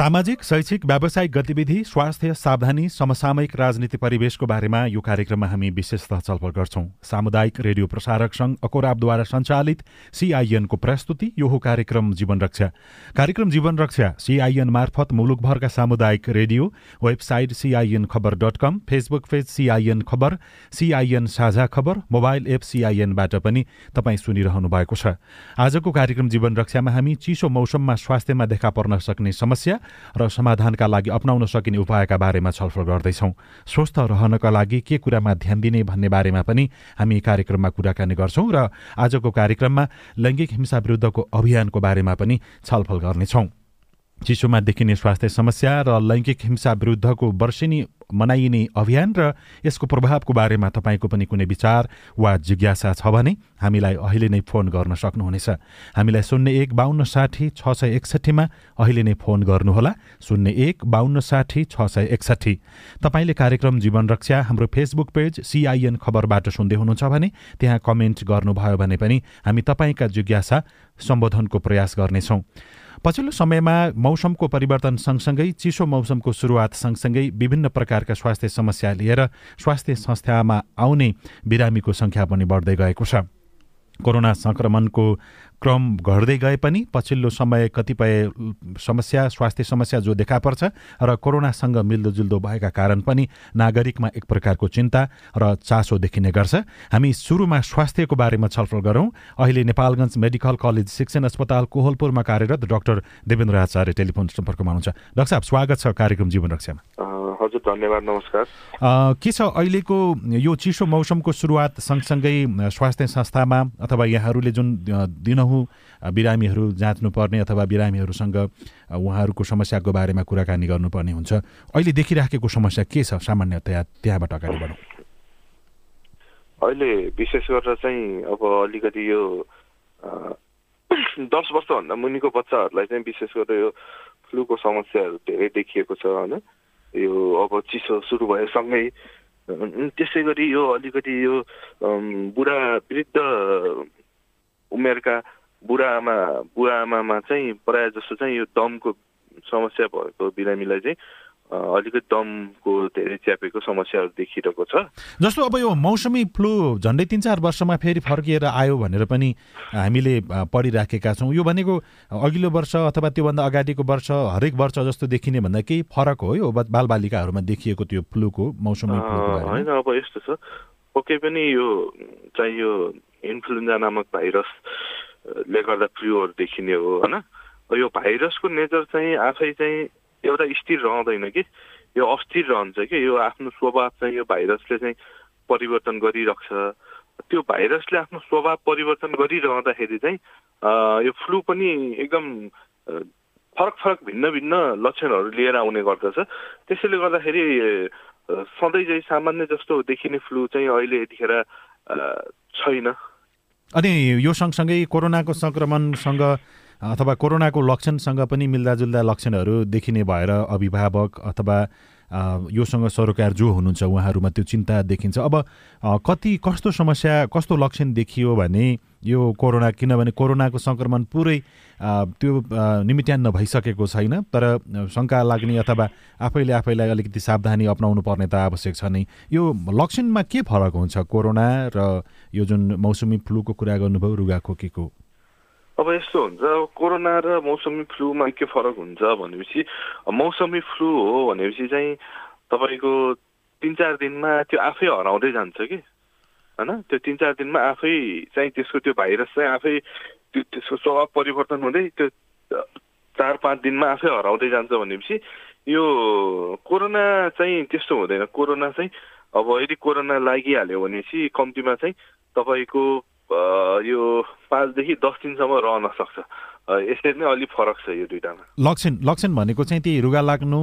सामाजिक शैक्षिक व्यावसायिक गतिविधि स्वास्थ्य सावधानी समसामयिक राजनीति परिवेशको बारेमा यो कार्यक्रममा हामी विशेषतः छलफल गर्छौं। सामुदायिक रेडियो प्रसारक संघ अकोराबद्वारा सञ्चालित सिआइएनको प्रस्तुति यो हो कार्यक्रम जीवन रक्षा कार्यक्रम जीवन रक्षा सिआइएन मार्फत मुलुकभरका सामुदायिक रेडियो वेबसाइट सिआइएन खबर dot com Facebook page CIN खबर सिआइएन साझा खबर मोबाइल एप सिआइएनबाट पनि तपाईँ सुनिरहनु भएको छ। आजको कार्यक्रम जीवन रक्षामा हामी चिसो मौसममा स्वास्थ्यमा देखा पर्न सक्ने समस्या र समाधानका लागि अप्नाउन सकिने उपायका बारेमा छलफल गर्दैछौँ। स्वस्थ रहनका लागि के कुरामा ध्यान दिने भन्ने बारेमा पनि हामी कार्यक्रममा कुराकानी गर्छौँ र आजको कार्यक्रममा लैङ्गिक हिंसा विरुद्धको अभियानको बारेमा पनि छलफल गर्नेछौँ। चिसोमा देखिने स्वास्थ्य समस्या र लैङ्गिक हिंसा विरुद्धको वर्षेनी मनाइने अभियान र यसको प्रभावको बारेमा तपाईँको पनि कुनै विचार वा जिज्ञासा छ भने हामीलाई अहिले नै फोन गर्न सक्नुहुनेछ। हामीलाई शून्य एक बाहन्न साठी छ सय एकसट्ठीमा अहिले नै फोन गर्नुहोला। शून्य एक बाहन्न साठी छ सय एकसट्ठी। तपाईँले कार्यक्रम जीवन रक्षा हाम्रो फेसबुक पेज सिआइएन खबरबाट सुन्दै हुनुहुन्छ भने त्यहाँ कमेन्ट गर्नुभयो भने पनि हामी तपाईँका जिज्ञासा सम्बोधनको प्रयास गर्नेछौँ। पछिल्लो समयमा मौसमको परिवर्तन सँगसँगै चिसो मौसमको सुरुवात सँगसँगै विभिन्न प्रकारका स्वास्थ्य समस्या लिएर स्वास्थ्य संस्थामा आउने बिरामीको सङ्ख्या पनि बढ्दै गएको छ। कोरोना सङ्क्रमणको क्रम घट्दै गए पनि पछिल्लो समय कतिपय समस्या स्वास्थ्य समस्या जो देखा पर्छ र कोरोनासँग मिल्दोजुल्दो भएका कारण पनि नागरिकमा एक प्रकारको चिन्ता र चासो देखिने गर्छ। हामी सुरुमा स्वास्थ्यको बारेमा छलफल गरौँ। अहिले नेपालगञ्ज मेडिकल कलेज शिक्षण अस्पताल कोहलपुरमा कार्यरत डाक्टर देवेन्द्र आचार्य टेलिफोन सम्पर्कमा हुनुहुन्छ। डाक्टर साहब स्वागत छ कार्यक्रम जीवन रक्षामा। हजुर धन्यवाद नमस्कार। के छ अहिलेको यो चिसो मौसमको सुरुवात सँगसँगै स्वास्थ्य संस्थामा अथवा यहाँहरूले जुन दिनहुँ बिरामीहरू जाँच्नुपर्ने अथवा बिरामीहरूसँग उहाँहरूको समस्याको बारेमा कुराकानी गर्नुपर्ने हुन्छ। अहिले देखिराखेको समस्या के छ? सामान्यतया त्यहाँबाट अगाडि बढौँ। अहिले विशेष गरेर चाहिँ अब अलिकति यो दस वर्षभन्दा मुनिको बच्चाहरूलाई चाहिँ विशेष गरेर यो फ्लूको समस्याहरू धेरै देखिएको छ होइन? यो अब चिसो सुरु भएसँगै त्यसै गरी यो अलिकति यो बुढा वृद्ध उमेरका बुढा आमा बुढा आमामा चाहिँ प्रायः जस्तो चाहिँ यो दमको समस्या भएको बिरामीलाई चाहिँ अलिकति दमको धेरै च्यापेको समस्याहरू देखिरहेको छ। जस्तो अब यो मौसमी फ्लू झन्डै तिन चार वर्षमा फेरि फर्किएर आयो भनेर पनि हामीले पढिराखेका छौँ। यो भनेको अघिल्लो वर्ष अथवा त्योभन्दा अगाडिको वर्ष हरेक वर्ष जस्तो देखिने भन्दा केही फरक हो यो बालबालिकाहरूमा देखिएको त्यो फ्लूको मौसमी होइन अब यस्तो छ। पक्कै पनि यो चाहिँ यो इन्फ्लुएन्जा नामक भाइरसले गर्दा फ्लूहरू देखिने हो होइन? यो भाइरसको नेचर चाहिँ आफै चाहिँ एउटा स्थिर रहँदैन कि? यो अस्थिर रहन्छ कि? यो आफ्नो स्वभाव चाहिँ यो भाइरसले चाहिँ परिवर्तन गरिरहन्छ। त्यो भाइरसले आफ्नो स्वभाव परिवर्तन गरिरहँदाखेरि चाहिँ यो फ्लू पनि एकदम फरक फरक भिन्न भिन्न लक्षणहरू लिएर आउने गर्दछ। त्यसैले गर्दाखेरि सधैँ चाहिँ सामान्य जस्तो देखिने फ्लू चाहिँ अहिले यतिखेर छैन। अनि यो सँगसँगै कोरोनाको सङ्क्रमणसँग अथवा कोरोनाको लक्षणसँग पनि मिल्दाजुल्दा लक्षणहरू देखिने भएर अभिभावक अथवा योसँग सरोकार जो हुनुहुन्छ उहाँहरूमा त्यो चिन्ता देखिन्छ। अब कति कस्तो समस्या कस्तो लक्षण देखियो भने यो कोरोना किनभने कोरोनाको सङ्क्रमण पुरै त्यो निमिट्यान्न भइसकेको छैन तर शङ्का लाग्ने अथवा आफैले आफैलाई अलिकति सावधानी अप्नाउनु पर्ने त आवश्यक छ नै। यो लक्षणमा के फरक हुन्छ? कोरोना र यो जुन मौसमी फ्लूको कुरा गर्नुभयो रुगाखोकीको। अब यस्तो हुन्छ कोरोना र मौसमी फ्लूमा के फरक हुन्छ भनेपछि मौसमी फ्लू हो भनेपछि चाहिँ तपाईँको तिन चार दिनमा त्यो आफै हराउँदै जान्छ कि होइन त्यो तिन चार दिनमा आफै चाहिँ त्यसको त्यो भाइरस चाहिँ आफै त्यो त्यसको स्वभाव परिवर्तन हुँदै त्यो चार पाँच दिनमा आफै हराउँदै जान्छ भनेपछि यो कोरोना चाहिँ त्यस्तो हुँदैन कोरोना चाहिँ अब यदि कोरोना लागिहाल्यो भनेपछि कम्तीमा चाहिँ तपाईँको यो पाँचदेखि दस दिनसम्म रहन सक्छ। यसरी नै अलिक फरक छ यो दुइटामा लक्षण लक्षण भनेको चाहिँ त्यही रुगा लाग्नु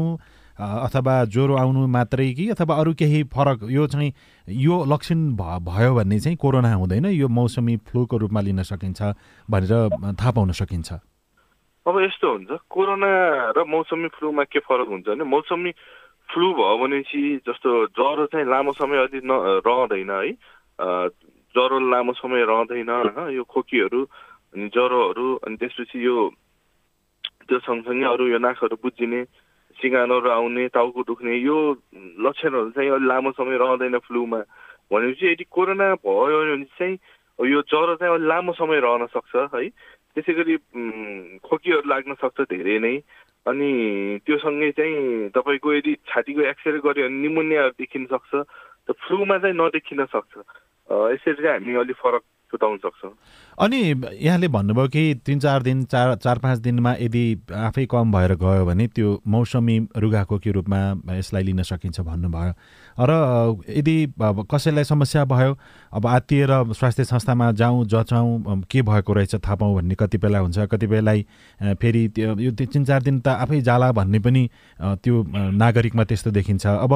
अथवा ज्वरो आउनु मात्रै कि अथवा अरू केही फरक? यो चाहिँ यो लक्षण भयो भने चाहिँ कोरोना हुँदैन यो मौसमी फ्लूको रूपमा लिन सकिन्छ भनेर थाहा पाउन सकिन्छ। अब यस्तो हुन्छ कोरोना र मौसमी फ्लूमा के फरक हुन्छ भने मौसमी फ्लू भयो भनेपछि जस्तो ज्वरो चाहिँ लामो समय अझै न रहँदैन है। ज्वरो लामो समय रहँदैन होइन? यो खोकीहरू अनि ज्वरोहरू अनि त्यसपछि यो त्यो सँगसँगै अरू यो नाकहरू बुझिने सिँगानोहरू आउने टाउको दुख्ने यो लक्षणहरू चाहिँ अलिक लामो समय रहँदैन फ्लूमा। भनेपछि यदि कोरोना भयो भने चाहिँ यो ज्वरो चाहिँ अलिक लामो समय रहन सक्छ है? त्यसै गरी खोकीहरू लाग्न सक्छ धेरै नै। अनि त्यो सँगै चाहिँ तपाईँको यदि छातीको एक्सरे गऱ्यो भने निमोनियाहरू देखिन सक्छ त फ्लूमा चाहिँ नदेखिन सक्छ। यसरी चाहिँ हामी अलिक फरक छुटाउन सक्छौँ। अनि यहाँले भन्नुभयो कि तिन चार दिन चार चार पाँच दिनमा यदि आफै कम भएर गयो भने त्यो मौसमी रुगाखोकी रूपमा यसलाई लिन सकिन्छ भन्नुभयो। र यदि कसैलाई समस्या भयो अब आत्तिएर स्वास्थ्य संस्थामा जाउँ जचाउँ के भएको रहेछ थाहा पाउँ भन्ने कतिपयलाई हुन्छ कतिपयलाई फेरि त्यो यो तिन चार दिन त आफै जाला भन्ने पनि त्यो नागरिकमा त्यस्तो देखिन्छ। अब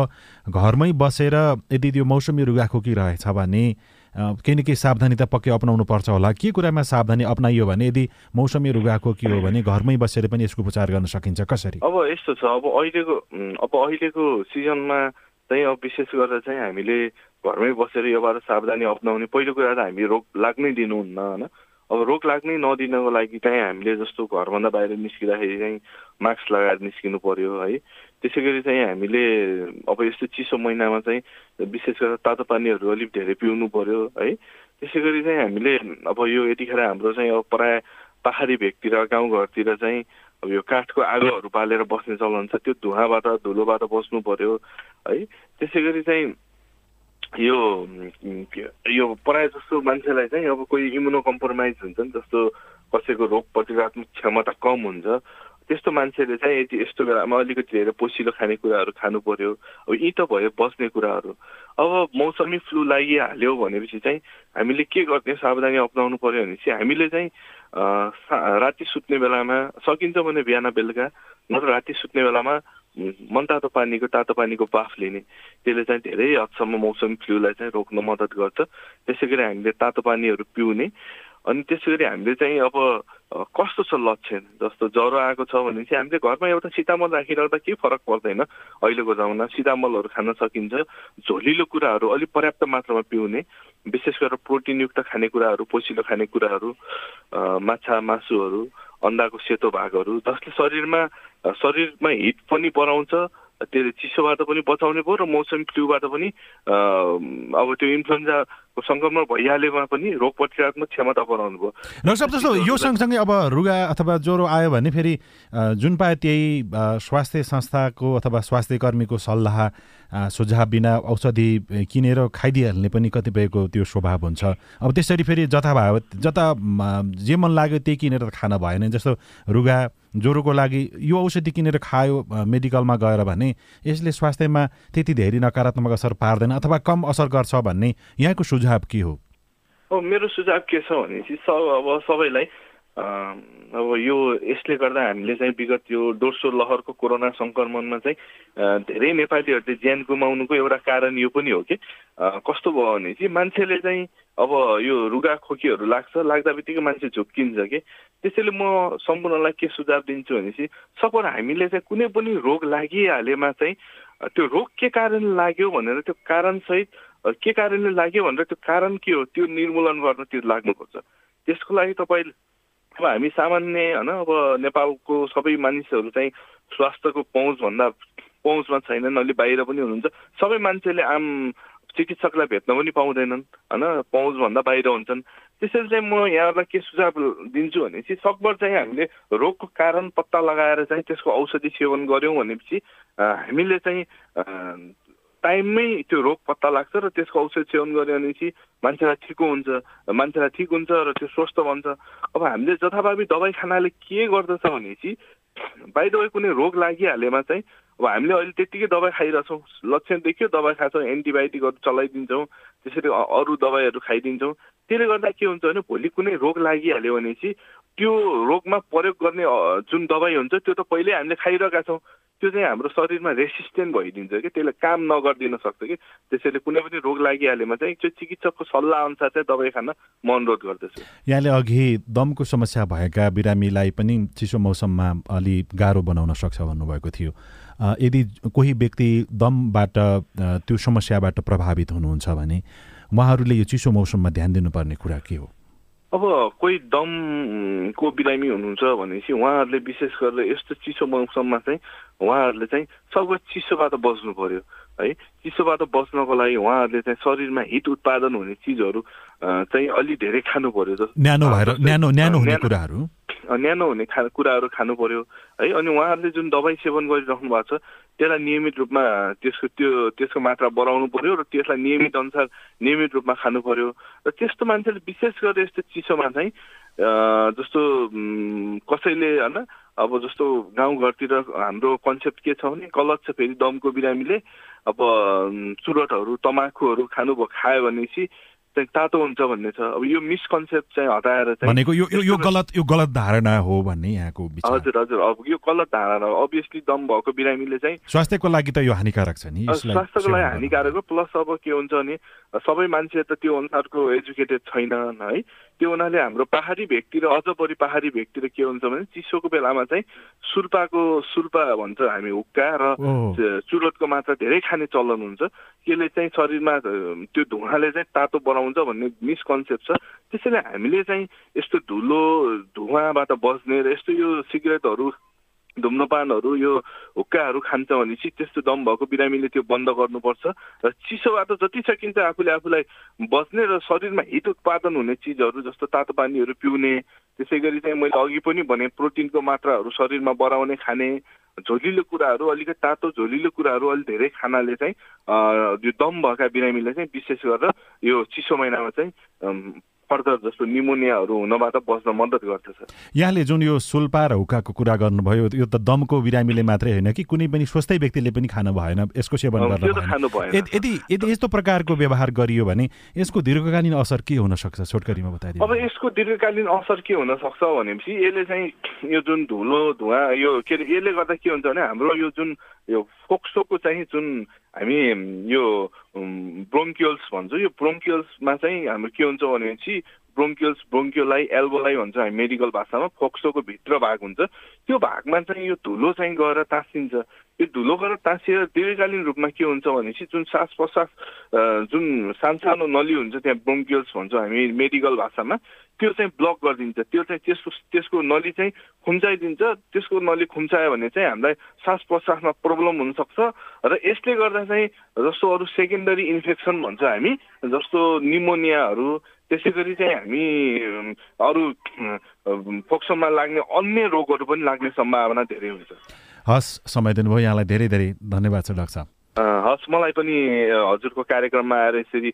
घरमै बसेर यदि त्यो मौसमी रुगाखोकी रहेछ भने केही न केही सावधानी त पक्कै अप्नाउनु पर्छ होला। के कुरामा सावधानी अप्नाइयो भने यदि मौसमी रुगाको के हो भने घरमै बसेर पनि यसको उपचार गर्न सकिन्छ कसरी? अब यस्तो छ अब अहिलेको अब अहिलेको सिजनमा चाहिँ अब विशेष गरेर चाहिँ हामीले घरमै बसेर योबाट सावधानी अप्नाउने पहिलो कुरा त हामी रोग लाग्नै दिनुहुन्न होइन? अब रोग लाग्नै नदिनको लागि चाहिँ हामीले जस्तो घरभन्दा बाहिर निस्किँदाखेरि चाहिँ मास्क लगाएर निस्किनु पर्यो है। त्यसै गरी चाहिँ हामीले अब यस्तो चिसो महिनामा चाहिँ विशेष गरेर तातो पानीहरू अलिक धेरै पिउनु पर्यो है। त्यसै गरी चाहिँ हामीले अब यो यतिखेर हाम्रो चाहिँ अब प्राय पाहाडी भेगतिर गाउँघरतिर चाहिँ अब यो काठको आगोहरू बालेर बस्ने चलन छ त्यो धुवाँबाट धुलोबाट बस्नु पर्यो है। त्यसै गरी चाहिँ यो यो प्रायः जस्तो मान्छेलाई चाहिँ अब कोही इम्युनो कम्प्रोमाइज हुन्छ नि जस्तो कसैको रोग प्रतिरोधात्मक क्षमता कम हुन्छ। त्यस्तो मान्छेले चाहिँ यदि यस्तो बेलामा अलिकति धेरै पोसिलो खानेकुराहरू खानु पर्यो। अब यी त भयो बस्ने कुराहरू। अब मौसमी फ्लू लागिहाल्यो भनेपछि चाहिँ हामीले के गर्ने सावधानी अप्नाउनु पर्यो भने चाहिँ हामीले चाहिँ राति सुत्ने बेलामा सकिन्छ भने बिहान बेलुका नत्र राति सुत्ने बेलामा मनतातो पानीको तातो पानीको बाफ लिने। त्यसले चाहिँ धेरै हदसम्म मौसमी फ्लूलाई चाहिँ रोक्न मद्दत गर्छ। त्यसै गरी हामीले तातो पानीहरू पिउने अनि त्यसै गरी हामीले चाहिँ अब कस्तो छ लक्षण? जस्तो ज्वरो आएको छ भने चाहिँ हामीले घरमा एउटा सितामल राखिराख्दा केही फरक पर्दैन? अहिलेको जमाना सितामलहरू खान सकिन्छ। झोलिलो कुराहरू अलिक पर्याप्त मात्रामा पिउने विशेष गरेर प्रोटिनयुक्त खानेकुराहरू पोसिलो खानेकुराहरू माछा मासुहरू अन्डाको सेतो भागहरू जसले शरीरमा शरीरमा हिट पनि बढाउँछ त्यसले चिसोबाट पनि बचाउने भयो र मौसमी फ्लूबाट पनि अब त्यो इन्फ्लुएन्जाको सङ्क्रमण भइहालेमा पनि रोग प्रतिरोधात्मक क्षमता बढाउनु भयो। डाक्टर जस्तो यो सँगसँगै अब रुगा अथवा ज्वरो आयो भने फेरि जुन पाए त्यही स्वास्थ्य संस्थाको अथवा स्वास्थ्य कर्मीको सल्लाह सुझाव बिना औषधि किनेर खाइदिइहाल्ने पनि कतिपयको त्यो स्वभाव हुन्छ। अब त्यसरी फेरि जता भयो जता जे मन लाग्यो त्यही किनेर त खान भएन। जस्तो रुगा ज्वरोको लागि यो औषधि किनेर खायो मेडिकलमा गएर भने यसले स्वास्थ्यमा त्यति धेरै नकारात्मक असर पार्दैन अथवा कम असर गर्छ भन्ने यहाँको सुझाव के हो? मेरो सुझाव के छ भनेपछि सब अब सबैलाई अब यो यसले गर्दा हामीले चाहिँ विगत यो दोस्रो लहरको कोरोना सङ्क्रमणमा चाहिँ धेरै नेपालीहरूले ज्यान गुमाउनुको एउटा कारण यो पनि हो कि कस्तो भयो भने चाहिँ मान्छेले चाहिँ अब यो रुगा खोकीहरू लाग्छ लाग्दा बित्तिकै मान्छे झुक्किन्छ कि। त्यसैले म सम्पूर्णलाई के सुझाव दिन्छु भनेपछि सपोज हामीले चाहिँ कुनै पनि रोग लागिहालेमा चाहिँ त्यो रोग के कारण लाग्यो भनेर त्यो कारणसहित के कारणले लाग्यो भनेर त्यो कारण के हो? त्यो निर्मूलन गर्न त्यो लाग्नुपर्छ। त्यसको लागि तपाईँ अब हामी सामान्य होइन अब नेपालको सबै मानिसहरू चाहिँ स्वास्थ्यको पहुँचभन्दा पहुँचमा छैनन् अलि बाहिर पनि हुनुहुन्छ। सबै मान्छेले आम चिकित्सकलाई भेट्न पनि पाउँदैनन् होइन पहुँचभन्दा बाहिर हुन्छन्। त्यसरी चाहिँ म यहाँहरूलाई के सुझाव दिन्छु भने चाहिँ सकभर चाहिँ हामीले रोगको कारण पत्ता लगाएर चाहिँ त्यसको औषधि सेवन गऱ्यौँ भनेपछि हामीले चाहिँ टाइममै त्यो रोग पत्ता लाग्छ र त्यसको औषध सेवन गऱ्यो भनेपछि मान्छेलाई ठिक हुन्छ मान्छेलाई ठिक हुन्छ र त्यो स्वस्थ बन्छ। अब हामीले जथाभावी दबाई खानाले के गर्दछ भनेपछि दबाई कुनै रोग लागिहालेमा चाहिँ अब हामीले अहिले त्यत्तिकै दबाई खाइरहेछौँ। लक्षण देखियो दबाई खान्छौँ एन्टिबायोटिकहरू चलाइदिन्छौँ त्यसरी अरू दबाईहरू खाइदिन्छौँ। त्यसले गर्दा के हुन्छ भने भोलि कुनै रोग लागिहाल्यो भनेपछि त्यो रोगमा प्रयोग गर्ने जुन दबाई हुन्छ त्यो त पहिल्यै हामीले खाइरहेका छौँ। त्यो चाहिँ हाम्रो शरीरमा रेसिस्टेन्ट भइदिन्छ कि त्यसले काम नगरिदिन सक्छ कि। त्यसैले कुनै पनि रोग लागिहालेमा चाहिँ त्यो चिकित्सकको सल्लाह अनुसार चाहिँ दबाई खान म अनुरोध गर्दछु। यहाँले अघि दमको समस्या भएका बिरामीलाई पनि चिसो मौसममा अलि गाह्रो बनाउन सक्छ भन्नुभएको थियो। यदि कोही व्यक्ति दमबाट त्यो समस्याबाट प्रभावित हुनुहुन्छ भने उहाँहरूले यो चिसो मौसममा ध्यान दिनुपर्ने कुरा के हो? अब कोही दमको बिरामी हुनुहुन्छ भनेपछि उहाँहरूले विशेष गरेर यस्तो चिसो मौसममा चाहिँ उहाँहरूले चाहिँ सबै चिसोबाट बस्नु पर्यो। है चिसोबाट बस्नको लागि उहाँहरूले चाहिँ शरीरमा हिट उत्पादन हुने चिजहरू चाहिँ अलि धेरै खानु पर्यो न्यानो भएर न्यानो न्यानो हुने कुराहरू? न्यानो हुने खा कुराहरू खानु पर्यो। है अनि उहाँहरूले जुन दबाई सेवन गरिराख्नु भएको छ त्यसलाई नियमित रूपमा त्यसको त्यो त्यसको मात्रा बढाउनु पर्यो र त्यसलाई नियमित अनुसार नियमित रूपमा खानु पर्यो। र त्यस्तो मान्छेले विशेष गरेर यस्तो चिसोमा चाहिँ जस्तो कसैले होइन अब जस्तो गाउँघरतिर हाम्रो कन्सेप्ट के छ भने गलत छ फेरि दमको बिरामीले अब चुरटहरू तमाखुहरू खानुभयो खायो भनेपछि तातो हुन्छ भन्ने छ। अब यो मिसकन्सेप्ट चाहिँ हटाएर चाहिँ भनेको यो यो गलत यो गलत धारणा हो भन्ने यहाँको हजुर हजुर। अब यो गलत धारणा हो अभियसली दम भएको बिरामीले चाहिँ स्वास्थ्यको लागि त यो हानिकारक छ नि। स्वास्थ्यको लागि हानिकारक हो। प्लस अब के हुन्छ भने सबै मान्छे त त्यो अनुसारको एजुकेटेड छैनन् है। त्यो हुनाले हाम्रो पहाडी भेगतिर अझ बढी पहाडी भेगतिर के हुन्छ भने चिसोको बेलामा चाहिँ सुर्पाको सुर्पा भन्छ हामी हुक्का र चुरोटको मात्रा धेरै खाने चलन हुन्छ। त्यसले चाहिँ शरीरमा त्यो धुवाले चाहिँ तातो बनाउँछ भन्ने मिसकन्सेप्ट छ। त्यसैले हामीले चाहिँ यस्तो धुलो धुवाबाट बस्ने र यस्तो यो सिगरेटहरू धुम्रपानहरू यो हुक्काहरू खान्छ भनेपछि त्यस्तो दम भएको बिरामीले त्यो बन्द गर्नुपर्छ। र चिसोबाट जति सकिन्छ आफूले आफूलाई बस्ने र शरीरमा हित उत्पादन हुने चिजहरू जस्तो तातो पानीहरू पिउने त्यसै गरी चाहिँ मैले अघि पनि भने प्रोटिनको मात्राहरू शरीरमा बढाउने खाने झोलिलो कुराहरू अलिकति तातो झोलिलो कुराहरू अलिक धेरै खानाले चाहिँ यो दम भएका बिरामीले चाहिँ विशेष गरेर यो चिसो महिनामा चाहिँ फर्दर जस्तो निमोनियाहरू हुनबाट बस्न मद्दत गर्दछ यहाँले जुन यो सुल्पा र हुक्काको कुरा गर्नुभयो यो त दमको बिरामीले मात्रै होइन कि कुनै पनि स्वस्थै व्यक्तिले पनि खानु भएन यसको सेवन गर्न यदि यदि यस्तो प्रकारको व्यवहार गरियो भने यसको दीर्घकालीन असर के हुन सक्छ? छोटकरीमा बताइदिनु। अब यसको दीर्घकालीन असर के हुन सक्छ भनेपछि यसले चाहिँ यो जुन धुलो धुवा यो के अरे यसले गर्दा के हुन्छ भने हाम्रो यो जुन यो फोक्सोको चाहिँ जुन हामी यो ब्रोङ्कियल्स भन्छ। यो ब्रोङ्कियल्समा चाहिँ हाम्रो के हुन्छ भनेपछि ब्रोङ्कियल्स ब्रोङ्कियोलाई एल्बोलाई भन्छ हामी मेडिकल भाषामा फोक्सोको भित्र भाग हुन्छ। त्यो भागमा चाहिँ यो धुलो चाहिँ गएर तासिन्छ। यो धुलो गएर तासिएर दीर्घकालीन रूपमा के हुन्छ भनेपछि जुन सास प्रश्वास जुन सानसानो नली हुन्छ त्यहाँ ब्रोङ्कियल्स भन्छौँ हामी मेडिकल भाषामा त्यो चाहिँ ब्लक गरिदिन्छ। त्यो चाहिँ त्यसको त्यसको नली चाहिँ खुम्चाइदिन्छ। त्यसको नली खुम्चायो भने चाहिँ हामीलाई सास प्रश्वासमा प्रब्लम हुनसक्छ र यसले गर्दा चाहिँ जस्तो अरू सेकेन्डरी इन्फेक्सन भन्छ हामी जस्तो निमोनियाहरू त्यसै गरी चाहिँ हामी अरू फोक्सोमा लाग्ने अन्य रोगहरू पनि लाग्ने सम्भावना धेरै हुन्छ। हस् समय दिनुभयो यहाँलाई धेरै धेरै धन्यवाद छ डाक्टर साहब। हस् मलाई पनि हजुरको कार्यक्रममा आएर यसरी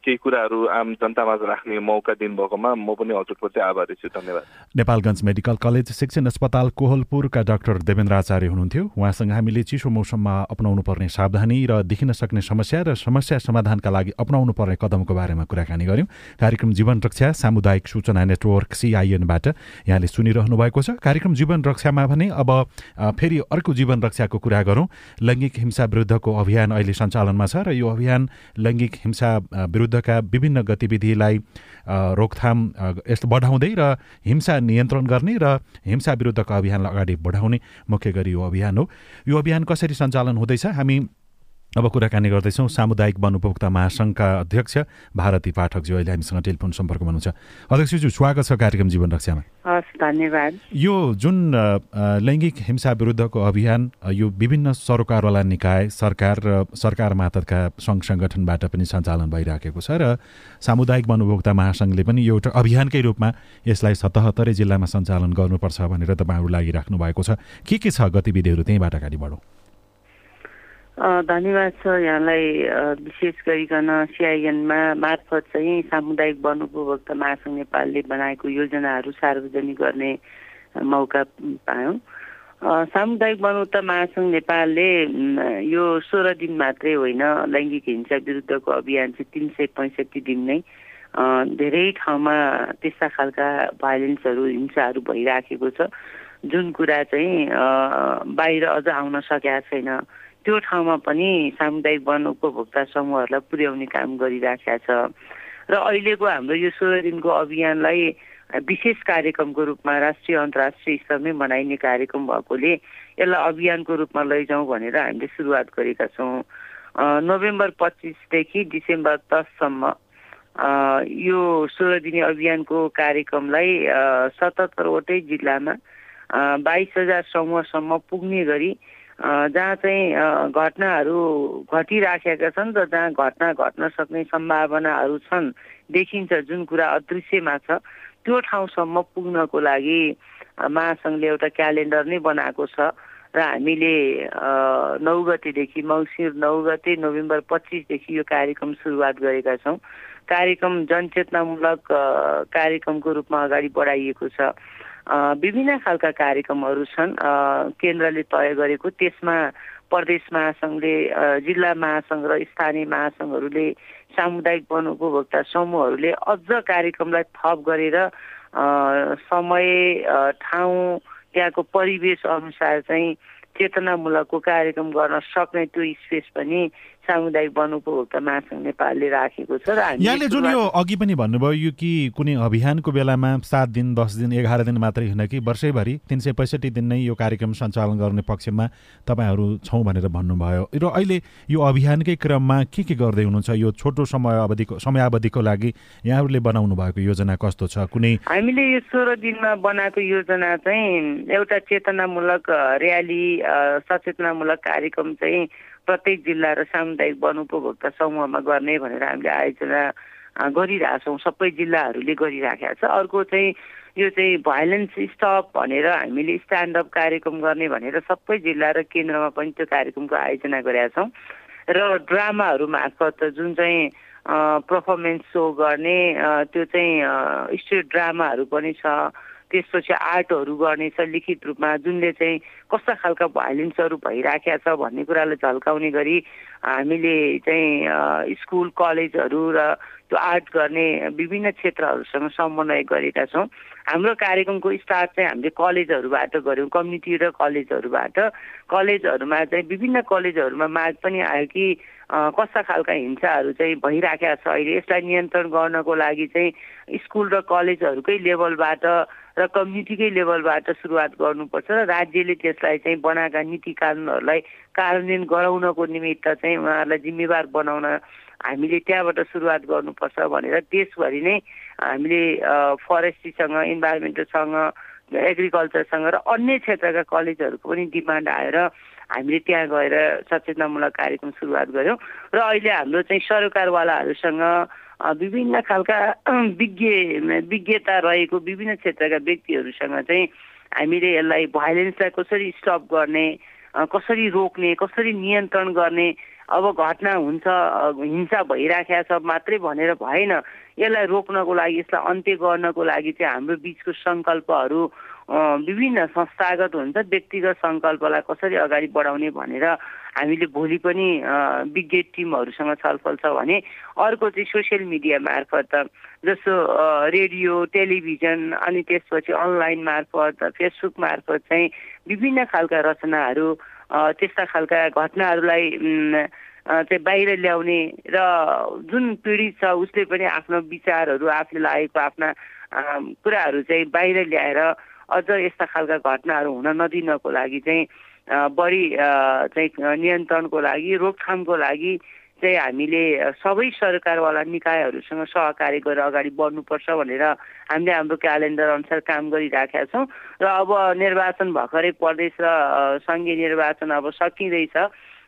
केही कुराहरू आम जनतामा राख्ने मौका दिनुभएकोमा म पनि हजुरको चाहिँ आभारी छु धन्यवाद। नेपालगञ्ज मेडिकल कलेज शिक्षण अस्पताल कोहलपुरका डाक्टर देवेन्द्र आचार्य हुनुहुन्थ्यो। उहाँसँग हामीले चिसो मौसममा अपनाउनु पर्ने सावधानी र देखिन सक्ने समस्या र समस्या समाधानका लागि अपनाउनु पर्ने कदमको बारेमा कुराकानी गऱ्यौँ। कार्यक्रम जीवन रक्षा सामुदायिक सूचना नेटवर्क सिआइएनबाट यहाँले सुनिरहनु भएको छ। कार्यक्रम जीवन रक्षामा भने अब फेरि अर्को जीवन रक्षाको कुरा गरौँ। लैङ्गिक हिंसा विरुद्ध विरुद्धको अभियान अहिले सञ्चालनमा छ र यो अभियान लैङ्गिक हिंसा विरुद्धका विभिन्न गतिविधिलाई रोकथाम यस्तो बढाउँदै र हिंसा नियन्त्रण गर्ने र हिंसा विरुद्धको अभियानलाई अगाडि बढाउने मुख्य गरी यो अभियान हो। यो अभियान कसरी सञ्चालन हुँदैछ? हामी अब कुराकानी गर्दैछौँ। सामुदायिक वन उपभोक्ता महासङ्घका अध्यक्ष भारती पाठकज्यू अहिले हामीसँग टेलिफोन सम्पर्कमा हुनुहुन्छ। अध्यक्षज्यू स्वागत छ कार्यक्रम जीवन रक्षामा। हस् धन्यवाद। यो जुन लैङ्गिक हिंसा विरुद्धको अभियान यो विभिन्न सरोकारवाला निकाय सरकार र सरकार मातका सङ्घ सङ्गठनबाट पनि सञ्चालन भइराखेको छ र सामुदायिक वन उपभोक्ता महासङ्घले पनि एउटा अभियानकै रूपमा यसलाई सतहत्तरै जिल्लामा सञ्चालन गर्नुपर्छ भनेर तपाईँहरू लागिराख्नु भएको छ। के के छ गतिविधिहरू त्यहीँबाट अगाडि बढौँ। धन्यवाद छ यहाँलाई विशेष गरिकन सिआइएनमा मार्फत चाहिँ सामुदायिक वन उपभोक्ता महासङ्घ नेपालले बनाएको योजनाहरू सार्वजनिक गर्ने मौका पायौँ। सामुदायिक वन उपभोक्ता महासङ्घ नेपालले यो सोह्र दिन मात्रै होइन लैङ्गिक हिंसा विरुद्धको अभियान चाहिँ तिन सय पैँसठी दिन नै धेरै ठाउँमा त्यस्ता खालका भाइलेन्सहरू हिंसाहरू भइराखेको छ। जुन कुरा चाहिँ बाहिर अझ आउन सकेका छैन। त्यो ठाउँमा पनि सामुदायिक वन उपभोक्ता समूहहरूलाई पुर्याउने काम गरिराखेका छ। र अहिलेको हाम्रो यो सोह्र दिनको अभियानलाई विशेष कार्यक्रमको रूपमा राष्ट्रिय अन्तर्राष्ट्रिय स्तरमै मनाइने कार्यक्रम भएकोले यसलाई अभियानको रूपमा लैजाउँ भनेर हामीले सुरुवात गरेका छौँ। नोभेम्बर पच्चिसदेखि डिसेम्बर दससम्म यो सोह्र दिने अभियानको कार्यक्रमलाई सतहत्तरवटै जिल्लामा बाइस हजार समूहसम्म पुग्ने गरी जहाँ चाहिँ घटनाहरू घटिराखेका छन् र जहाँ घटना घट्न सक्ने सम्भावनाहरू छन् देखिन्छ जुन कुरा अदृश्यमा छ त्यो ठाउँसम्म पुग्नको लागि महासङ्घले एउटा क्यालेन्डर नै बनाएको छ र हामीले नौ गतेदेखि मङ्सिर नौ गते नोभेम्बर पच्चिसदेखि यो कार्यक्रम सुरुवात गरेका छौँ। कार्यक्रम जनचेतनामूलक कार्यक्रमको रूपमा अगाडि बढाइएको छ। विभिन्न खालका कार्यक्रमहरू छन्। केन्द्रले तय गरेको त्यसमा प्रदेश महासङ्घले जिल्ला महासङ्घ र स्थानीय महासङ्घहरूले सामुदायिक वन उपभोक्ता समूहहरूले अझ कार्यक्रमलाई थप गरेर समय ठाउँ त्यहाँको परिवेश अनुसार चाहिँ चेतनामूलकको कार्यक्रम गर्न सक्ने त्यो स्पेस पनि सामुदायिक नेपालले राखेको छ र यहाँले जुन यो अघि पनि भन्नुभयो यो कि कुनै अभियानको बेलामा सात दिन दस दिन एघार दिन मात्रै होइन कि वर्षैभरि तिन सय पैँसठी दिन नै यो कार्यक्रम सञ्चालन गर्ने पक्षमा तपाईँहरू छौँ भनेर भन्नुभयो। र अहिले यो अभियानकै क्रममा के के गर्दै हुनुहुन्छ? यो छोटो समय अवधिको समयावधिको लागि यहाँहरूले बनाउनु भएको योजना कस्तो छ? कुनै हामीले यो सोह्र दिनमा बनाएको योजना चाहिँ एउटा चेतनामूलक र्याली सचेतनामूलक कार्यक्रम चाहिँ प्रत्येक जिल्ला र सामुदायिक वन उपभोक्ता समूहमा गर्ने भनेर हामीले आयोजना गरिरहेछौँ। सबै जिल्लाहरूले गरिराखेका छ। अर्को चाहिँ यो चाहिँ भाइलेन्स स्टप भनेर हामीले स्ट्यान्डअप कार्यक्रम गर्ने भनेर सबै जिल्ला र केन्द्रमा पनि त्यो कार्यक्रमको आयोजना गरेका छौँ। र ड्रामाहरू मार्फत जुन चाहिँ पर्फर्मेन्स सो गर्ने त्यो चाहिँ स्टेट ड्रामाहरू पनि छ। त्यसपछि आर्टहरू गर्नेछ लिखित रूपमा जुनले चाहिँ कस्ता खालका भाइलेन्सहरू भइराखेका छ भन्ने कुरालाई झल्काउने गरी हामीले चाहिँ स्कुल कलेजहरू र त्यो आर्ट गर्ने विभिन्न क्षेत्रहरूसँग समन्वय गरेका छौँ। हाम्रो कार्यक्रमको स्टार्ट चाहिँ हामीले कलेजहरूबाट गऱ्यौँ कम्युनिटी र कलेजहरूबाट। कलेजहरूमा चाहिँ विभिन्न कलेजहरूमा माग पनि आयो कि कस्ता खालका हिंसाहरू चाहिँ भइराखेका छ अहिले। यसलाई नियन्त्रण गर्नको लागि चाहिँ स्कुल र कलेजहरूकै लेभलबाट र कम्युनिटीकै लेभलबाट सुरुवात गर्नुपर्छ र राज्यले त्यसलाई चाहिँ बनाएका नीति कानुनहरूलाई कार्यान्वयन गराउनको निमित्त चाहिँ उहाँहरूलाई जिम्मेवार बनाउन हामीले त्यहाँबाट सुरुवात गर्नुपर्छ भनेर देशभरि नै हामीले फरेस्ट्रीसँग इन्भाइरोमेन्टलसँग एग्रिकल्चरसँग र अन्य क्षेत्रका कलेजहरूको पनि डिमान्ड आएर हामीले त्यहाँ गएर सचेतनामूलक कार्यक्रम सुरुवात गऱ्यौँ र अहिले हाम्रो चाहिँ सरकारवालाहरूसँग विभिन्न खालका विज्ञ विज्ञता रहेको विभिन्न क्षेत्रका व्यक्तिहरूसँग चाहिँ हामीले यसलाई भाइलेन्सलाई कसरी स्टप गर्ने कसरी रोक्ने कसरी नियन्त्रण गर्ने अब घटना हुन्छ हिंसा भइराखेको छ मात्रै भनेर भएन। यसलाई रोक्नको लागि यसलाई अन्त्य गर्नको लागि चाहिँ हाम्रो बिचको सङ्कल्पहरू विभिन्न संस्थागत हुन्छ व्यक्तिगत सङ्कल्पलाई कसरी अगाडि बढाउने भनेर हामीले भोलि पनि विज्ञ टिमहरूसँग छलफल छ भने अर्को चाहिँ सोसियल मिडिया मार्फत जस्तो रेडियो टेलिभिजन अनि त्यसपछि अनलाइन मार्फत फेसबुक मार्फत चाहिँ विभिन्न खालका रचनाहरू त्यस्ता खालका घटनाहरूलाई चाहिँ बाहिर ल्याउने र जुन पीडित छ उसले पनि आफ्नो विचारहरू आफूले लागेको आफ्ना कुराहरू चाहिँ बाहिर ल्याएर अझ यस्ता खालका घटनाहरू हुन नदिनको लागि चाहिँ बढी चाहिँ नियन्त्रणको लागि रोकथामको लागि चाहिँ हामीले सबै सरकारवाला निकायहरूसँग सहकारी गरेर अगाडि बढ्नुपर्छ भनेर हामीले हाम्रो क्यालेन्डर अनुसार काम गरिराखेका छौँ। र अब निर्वाचन भर्खरै प्रदेश र सङ्घीय निर्वाचन अब सकिँदैछ।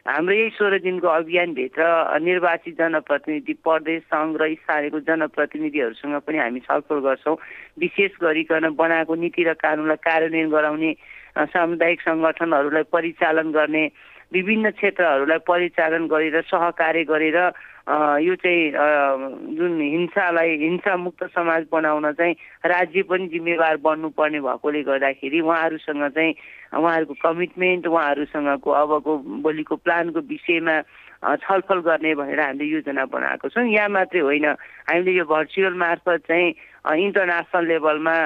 हाम्रो यही सोह्र दिनको अभियानभित्र निर्वाचित जनप्रतिनिधि प्रदेश सङ्घ र स्थानीयको जनप्रतिनिधिहरूसँग पनि हामी छलफल गर्छौँ। विशेष गरिकन बनाएको नीति र कानुनलाई कार्यान्वयन गराउने सामुदायिक सङ्गठनहरूलाई परिचालन गर्ने विभिन्न क्षेत्रहरूलाई परिचालन गरेर सहकार्य गरेर यो चाहिँ जुन हिंसालाई हिंसा मुक्त समाज बनाउन चाहिँ राज्य पनि जिम्मेवार बन्नुपर्ने भएकोले गर्दाखेरि उहाँहरूसँग चाहिँ उहाँहरूको कमिटमेन्ट उहाँहरूसँगको अबको भोलिको प्लानको विषयमा छलफल गर्ने भनेर हामीले योजना बनाएको छौँ। यहाँ मात्रै होइन। हामीले यो भर्चुअल मार्फत चाहिँ इन्टरनेसनल लेभलमा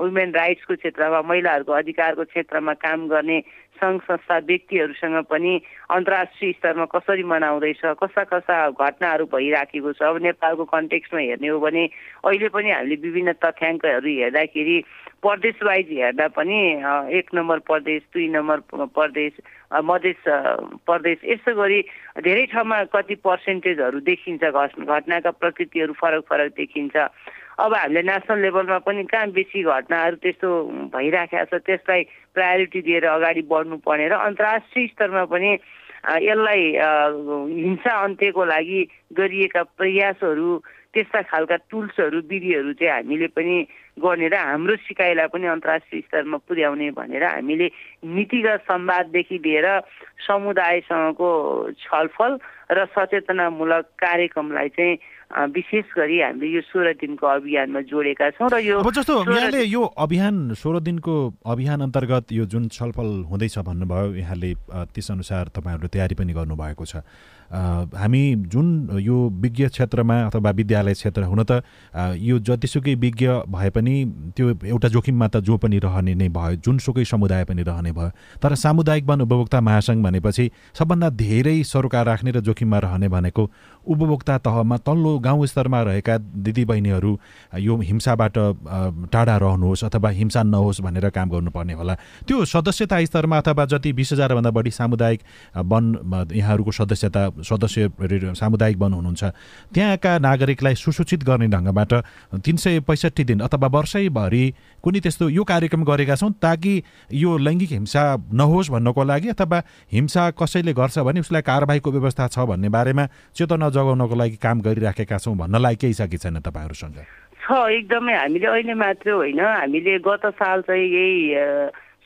वुमेन राइट्सको क्षेत्रमा महिलाहरूको अधिकारको क्षेत्रमा काम गर्ने सङ्घ संस्था व्यक्तिहरूसँग पनि अन्तर्राष्ट्रिय स्तरमा कसरी मनाउँदैछ कस्ता कस्ता घटनाहरू भइराखेको छ अब नेपालको कन्टेक्समा हेर्ने हो भने अहिले पनि हामीले विभिन्न तथ्याङ्कहरू हेर्दाखेरि प्रदेश वाइज हेर्दा पनि एक नम्बर प्रदेश दुई नम्बर प्रदेश मधेस प्रदेश यस्तो गरी धेरै ठाउँमा कति पर्सेन्टेजहरू देखिन्छ घटनाका प्रकृतिहरू फरक फरक देखिन्छ। अब हामीले नेसनल लेभलमा पनि कहाँ बेसी घटनाहरू त्यस्तो भइराखेको छ त्यसलाई प्रायोरिटी दिएर अगाडि बढ्नुपर्ने र अन्तर्राष्ट्रिय स्तरमा पनि यसलाई हिंसा अन्त्यको लागि गरिएका प्रयासहरू त्यस्ता खालका टुल्सहरू विधिहरू चाहिँ हामीले पनि गर्ने र हाम्रो सिकाइलाई पनि अन्तर्राष्ट्रिय स्तरमा पुर्याउने भनेर हामीले नीतिगत संवाददेखि लिएर समुदायसँगको छलफल र सचेतनामूलक कार्यक्रमलाई चाहिँ विशेष गरी हामीले यो सोह्र दिनको अभियानमा जोडेका छौँ र यो जस्तो यहाँले यो अभियान सोह्र दिनको अभियान अन्तर्गत यो जुन छलफल हुँदैछ भन्नुभयो यहाँले त्यसअनुसार तपाईँहरूले तयारी पनि गर्नुभएको छ। हामी जुन यो विज्ञ क्षेत्रमा अथवा विद्यालय क्षेत्र हुन त यो जतिसुकै विज्ञ भए पनि त्यो एउटा जोखिममा त जो पनि रहने नै भयो जुनसुकै समुदाय पनि रहने भयो तर सामुदायिक वन उपभोक्ता महासङ्घ भनेपछि सबभन्दा धेरै सरोकार राख्ने र जोखिममा रहने भनेको उपभोक्ता तहमा तल्लो गाउँ स्तरमा रहेका दिदीबहिनीहरू यो हिंसाबाट टाढा रहनुहोस् अथवा हिंसा नहोस् भनेर काम गर्नुपर्ने होला। त्यो सदस्यता स्तरमा अथवा जति बिस हजारभन्दा बढी सामुदायिक वन यहाँहरूको सदस्यता सदस्य सामुदायिक वन हुनुहुन्छ त्यहाँका नागरिकलाई सुसूचित गर्ने ढङ्गबाट तिन सय पैँसठी दिन अथवा वर्षैभरि कुनै त्यस्तो यो कार्यक्रम गरेका छौँ ताकि यो लैङ्गिक हिंसा नहोस् भन्नको लागि अथवा हिंसा कसैले गर्छ भने उसलाई कारवाहीको व्यवस्था छ भन्ने बारेमा चेतना जगाउनको लागि काम गरिराखेका छौँ भन्नलाई केही छ कि छैन तपाईँहरूसँग? छ एकदमै हामीले अहिले मात्र होइन हामीले गत साल चाहिँ यही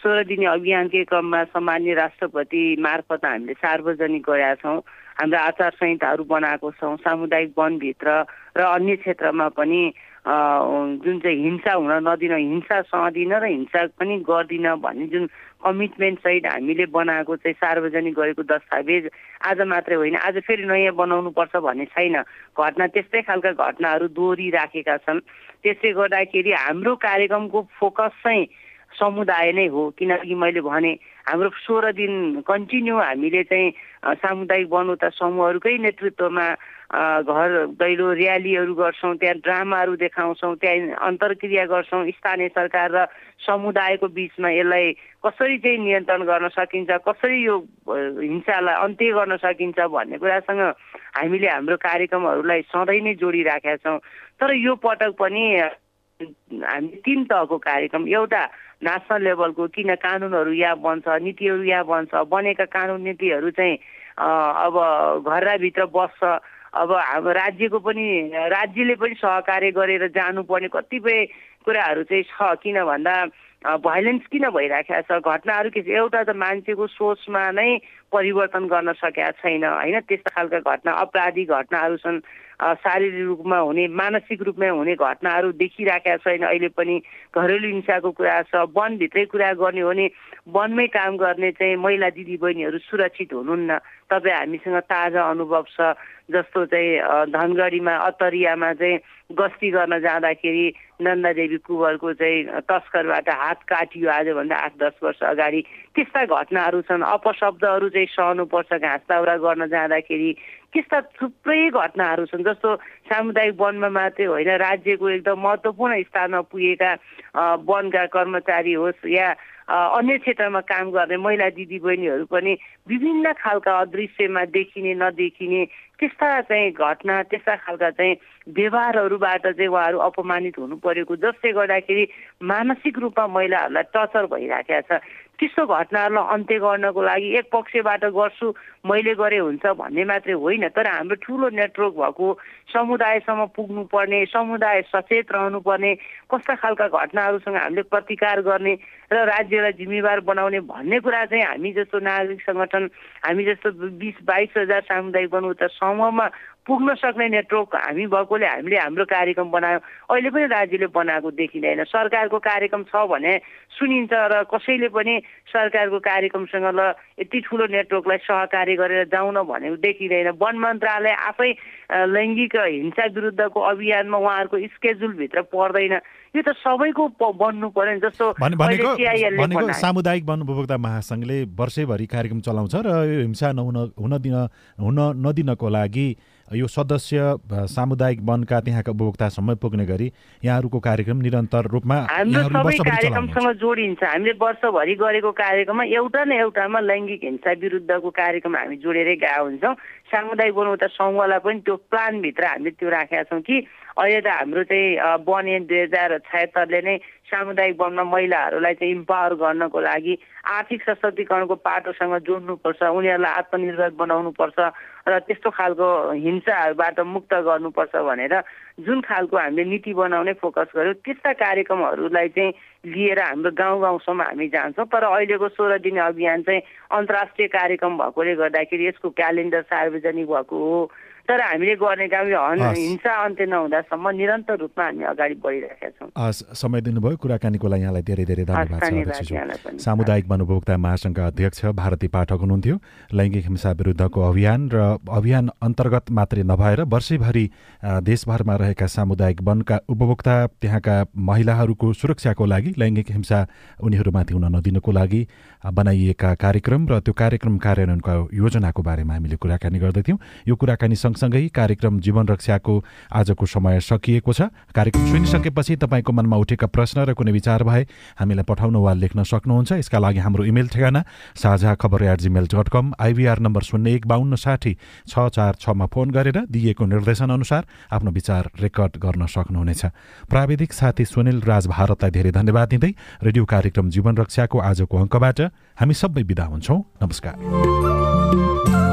सोह्र दिने अभियानकै क्रममा सामान्य राष्ट्रपति मार्फत हामीले सार्वजनिक गरेका छौँ। हाम्रो आचार संहिताहरू बनाएको छौँ सामुदायिक वनभित्र र अन्य क्षेत्रमा पनि जुन चाहिँ हिंसा हुन नदिन हिंसा सहदिन र हिंसा पनि गर्दिन भन्ने जुन कमिटमेन्ट सहित हामीले बनाएको चाहिँ सार्वजनिक गरेको दस्तावेज आज मात्रै होइन आज फेरि नयाँ बनाउनु पर्छ भन्ने छैन। घटना त्यस्तै खालका घटनाहरू दोहोरिराखेका छन्। त्यसले गर्दाखेरि हाम्रो कार्यक्रमको फोकस चाहिँ समुदाय नै हो। किनकि मैले भने हाम्रो सोह्र दिन कन्टिन्यू हामीले चाहिँ सामुदायिक बनौता समूहहरूकै नेतृत्वमा घर दैलो र्यालीहरू गर्छौँ त्यहाँ ड्रामाहरू देखाउँछौँ त्यहाँ अन्तर्क्रिया गर्छौँ। स्थानीय सरकार र समुदायको बिचमा यसलाई कसरी चाहिँ नियन्त्रण गर्न सकिन्छ कसरी यो हिंसालाई अन्त्य गर्न सकिन्छ भन्ने कुरासँग हामीले हाम्रो कार्यक्रमहरूलाई सधैँ नै जोडिराखेका छौँ। तर यो पटक पनि हामी तिन तहको कार्यक्रम एउटा नेसनल लेभलको किन कानुनहरू यहाँ बन्छ नीतिहरू यहाँ बन्छ बनेका कानुन नीतिहरू चाहिँ अब घरभित्र बस्छ अब हाम्रो राज्यको पनि राज्यले पनि सहकार्य गरेर जानुपर्ने कतिपय कुराहरू चाहिँ छ। किन भन्दा भाइलेन्स किन भइराखेको छ? घटनाहरू के छ? एउटा त मान्छेको सोचमा नै परिवर्तन गर्न सकेका छैन होइन? त्यस्तो खालका घटना अपराधिक घटनाहरू छन्। शारीरिक रूपमा हुने मानसिक रूपमा हुने घटनाहरू देखिराखेका छैन। अहिले पनि घरेलु हिंसाको कुरा छ वनभित्रै कुरा गर्ने हो भने वनमै काम गर्ने चाहिँ महिला दिदीबहिनीहरू सुरक्षित हुनुहुन्न। तपाईँ हामीसँग ताजा अनुभव छ जस्तो चाहिँ धनगढीमा अतरियामा चाहिँ गस्ती गर्न जाँदाखेरि नन्दादेवी कुवरको चाहिँ तस्करबाट हात काटियो आजभन्दा आठ दस वर्ष अगाडि। त्यस्ता घटनाहरू छन् अपशब्दहरू चाहिँ सहनुपर्छ घाँस दाउरा गर्न जाँदाखेरि। त्यस्ता थुप्रै घटनाहरू छन् जस्तो सामुदायिक वनमा मात्रै होइन राज्यको एकदम महत्त्वपूर्ण स्थानमा पुगेका वनका कर्मचारी होस् या अन्य क्षेत्रमा काम गर्ने महिला दिदीबहिनीहरू पनि विभिन्न खालका अदृश्यमा देखिने नदेखिने त्यस्ता चाहिँ घटना त्यस्ता खालका चाहिँ व्यवहारहरूबाट चाहिँ उहाँहरू अपमानित हुनु परेको जसले गर्दाखेरि मानसिक रूपमा महिलाहरूलाई टर्चर भइराखेको छ। त्यस्तो घटनाहरूलाई अन्त्य गर्नको लागि एक पक्षबाट गर्छु मैले गरे हुन्छ भन्ने मात्रै होइन। तर हाम्रो ठुलो नेटवर्क भएको समुदायसम्म पुग्नुपर्ने समुदाय सचेत रहनुपर्ने कस्ता खालका घटनाहरूसँग हामीले प्रतिकार गर्ने र राज्यलाई जिम्मेवार बनाउने भन्ने कुरा चाहिँ हामी जस्तो नागरिक सङ्गठन हामी जस्तो बिस बाइस हजार सामुदायिक बनाउँदा समूहमा पुग्न सक्ने नेटवर्क हामी भएकोले हामीले हाम्रो कार्यक्रम बनायौँ। अहिले पनि राज्यले बनाएको देखिँदैन। सरकारको कार्यक्रम छ भने सुनिन्छ र कसैले पनि सरकारको कार्यक्रमसँग ल यति ठुलो नेटवर्कलाई सहकारी गरेर जाउन भनेको देखिँदैन। वन मन्त्रालय आफै लैङ्गिक हिंसा विरुद्धको अभियानमा उहाँहरूको स्केड्युलभित्र पर्दैन। यो त सबैको बन्नु पर्यो जस्तो भनेको सामुदायिक वन उपभोक्ता महासङ्घले वर्षैभरि कार्यक्रम चलाउँछ र यो हिंसा नहुन हुन दिन हुन नदिनको लागि यो सदस्य सामुदायिक वनका त्यहाँका उपभोक्तासम्म पुग्ने गरी यहाँहरूको कार्यक्रम निरन्तर रूपमा कार्यक्रमसँग जोडिन्छ। हामीले वर्षभरि गरेको कार्यक्रममा एउटा न एउटामा लैङ्गिक हिंसा विरुद्धको कार्यक्रम हामी जोडेरै गएका हुन्छौँ। सामुदायिक बनाउँदा समूहलाई पनि त्यो प्लानभित्र हामीले त्यो राखेका छौँ कि अहिले त हाम्रो चाहिँ वन दुई हजार छयत्तरले नै सामुदायिक वनमा महिलाहरूलाई चाहिँ इम्पावर गर्नको लागि आर्थिक सशक्तिकरणको पाटोसँग जोड्नुपर्छ उनीहरूलाई आत्मनिर्भर बनाउनुपर्छ र त्यस्तो खालको हिंसाहरूबाट मुक्त गर्नुपर्छ भनेर जुन खालको हामीले नीति बनाउने फोकस गर्यो त्यस्ता कार्यक्रमहरूलाई चाहिँ लिएर हाम्रो गाउँ गाउँसम्म हामी जान्छौँ। तर अहिलेको सोह्र दिने अभियान चाहिँ अन्तर्राष्ट्रिय कार्यक्रम भएकोले गर्दाखेरि यसको क्यालेन्डर सार्वजनिक भएको हो। तर हामीले गर्ने काम यो हिंसा। अन्त्य नहुँदासम्म निरन्तर रूपमा हामी अगाडि बढिरहेका छौँ। समय दिनुभयो। कुराकानीको लागि यहाँलाई धेरै धेरै धन्यवाद सामुदायिक वनोपभोक्ता महासङ्घका अध्यक्ष भारती पाठक हुनुहुन्थ्यो। लैङ्गिक हिंसा विरुद्धको अभियान र अभियान अन्तर्गत मात्रै नभएर वर्षैभरि देशभरमा रहेका सामुदायिक वनका उपभोक्ता त्यहाँका महिलाहरूको सुरक्षाको लागि लैङ्गिक हिंसा उनीहरूमाथि हुन नदिनको लागि बनाइएका कार्यक्रम र त्यो कार्यक्रम कार्यान्वयनको योजनाको बारेमा हामीले कुराकानी गर्दैथ्यौँ यो कुराकानी सँगसँगै कार्यक्रम जीवन रक्षाको आजको समय सकिएको छ। कार्यक्रम सुनिसकेपछि तपाईँको मनमा उठेका प्रश्न र कुनै विचार भए हामीलाई पठाउन वा लेख्न सक्नुहुन्छ। यसका लागि हाम्रो इमेल ठेगाना साझा खबर at Gmail dot com IVR number शून्य एक बाहन्न साठी छ चार छमा फोन गरेर दिइएको निर्देशन अनुसार आफ्नो विचार रेकर्ड गर्न सक्नुहुनेछ। प्राविधिक साथी सुनिल राज भारतलाई धेरै धन्यवाद दिँदै रेडियो कार्यक्रम जीवन रक्षाको आजको अङ्कबाट हामी सबै विदा हुन्छौँ। नमस्कार।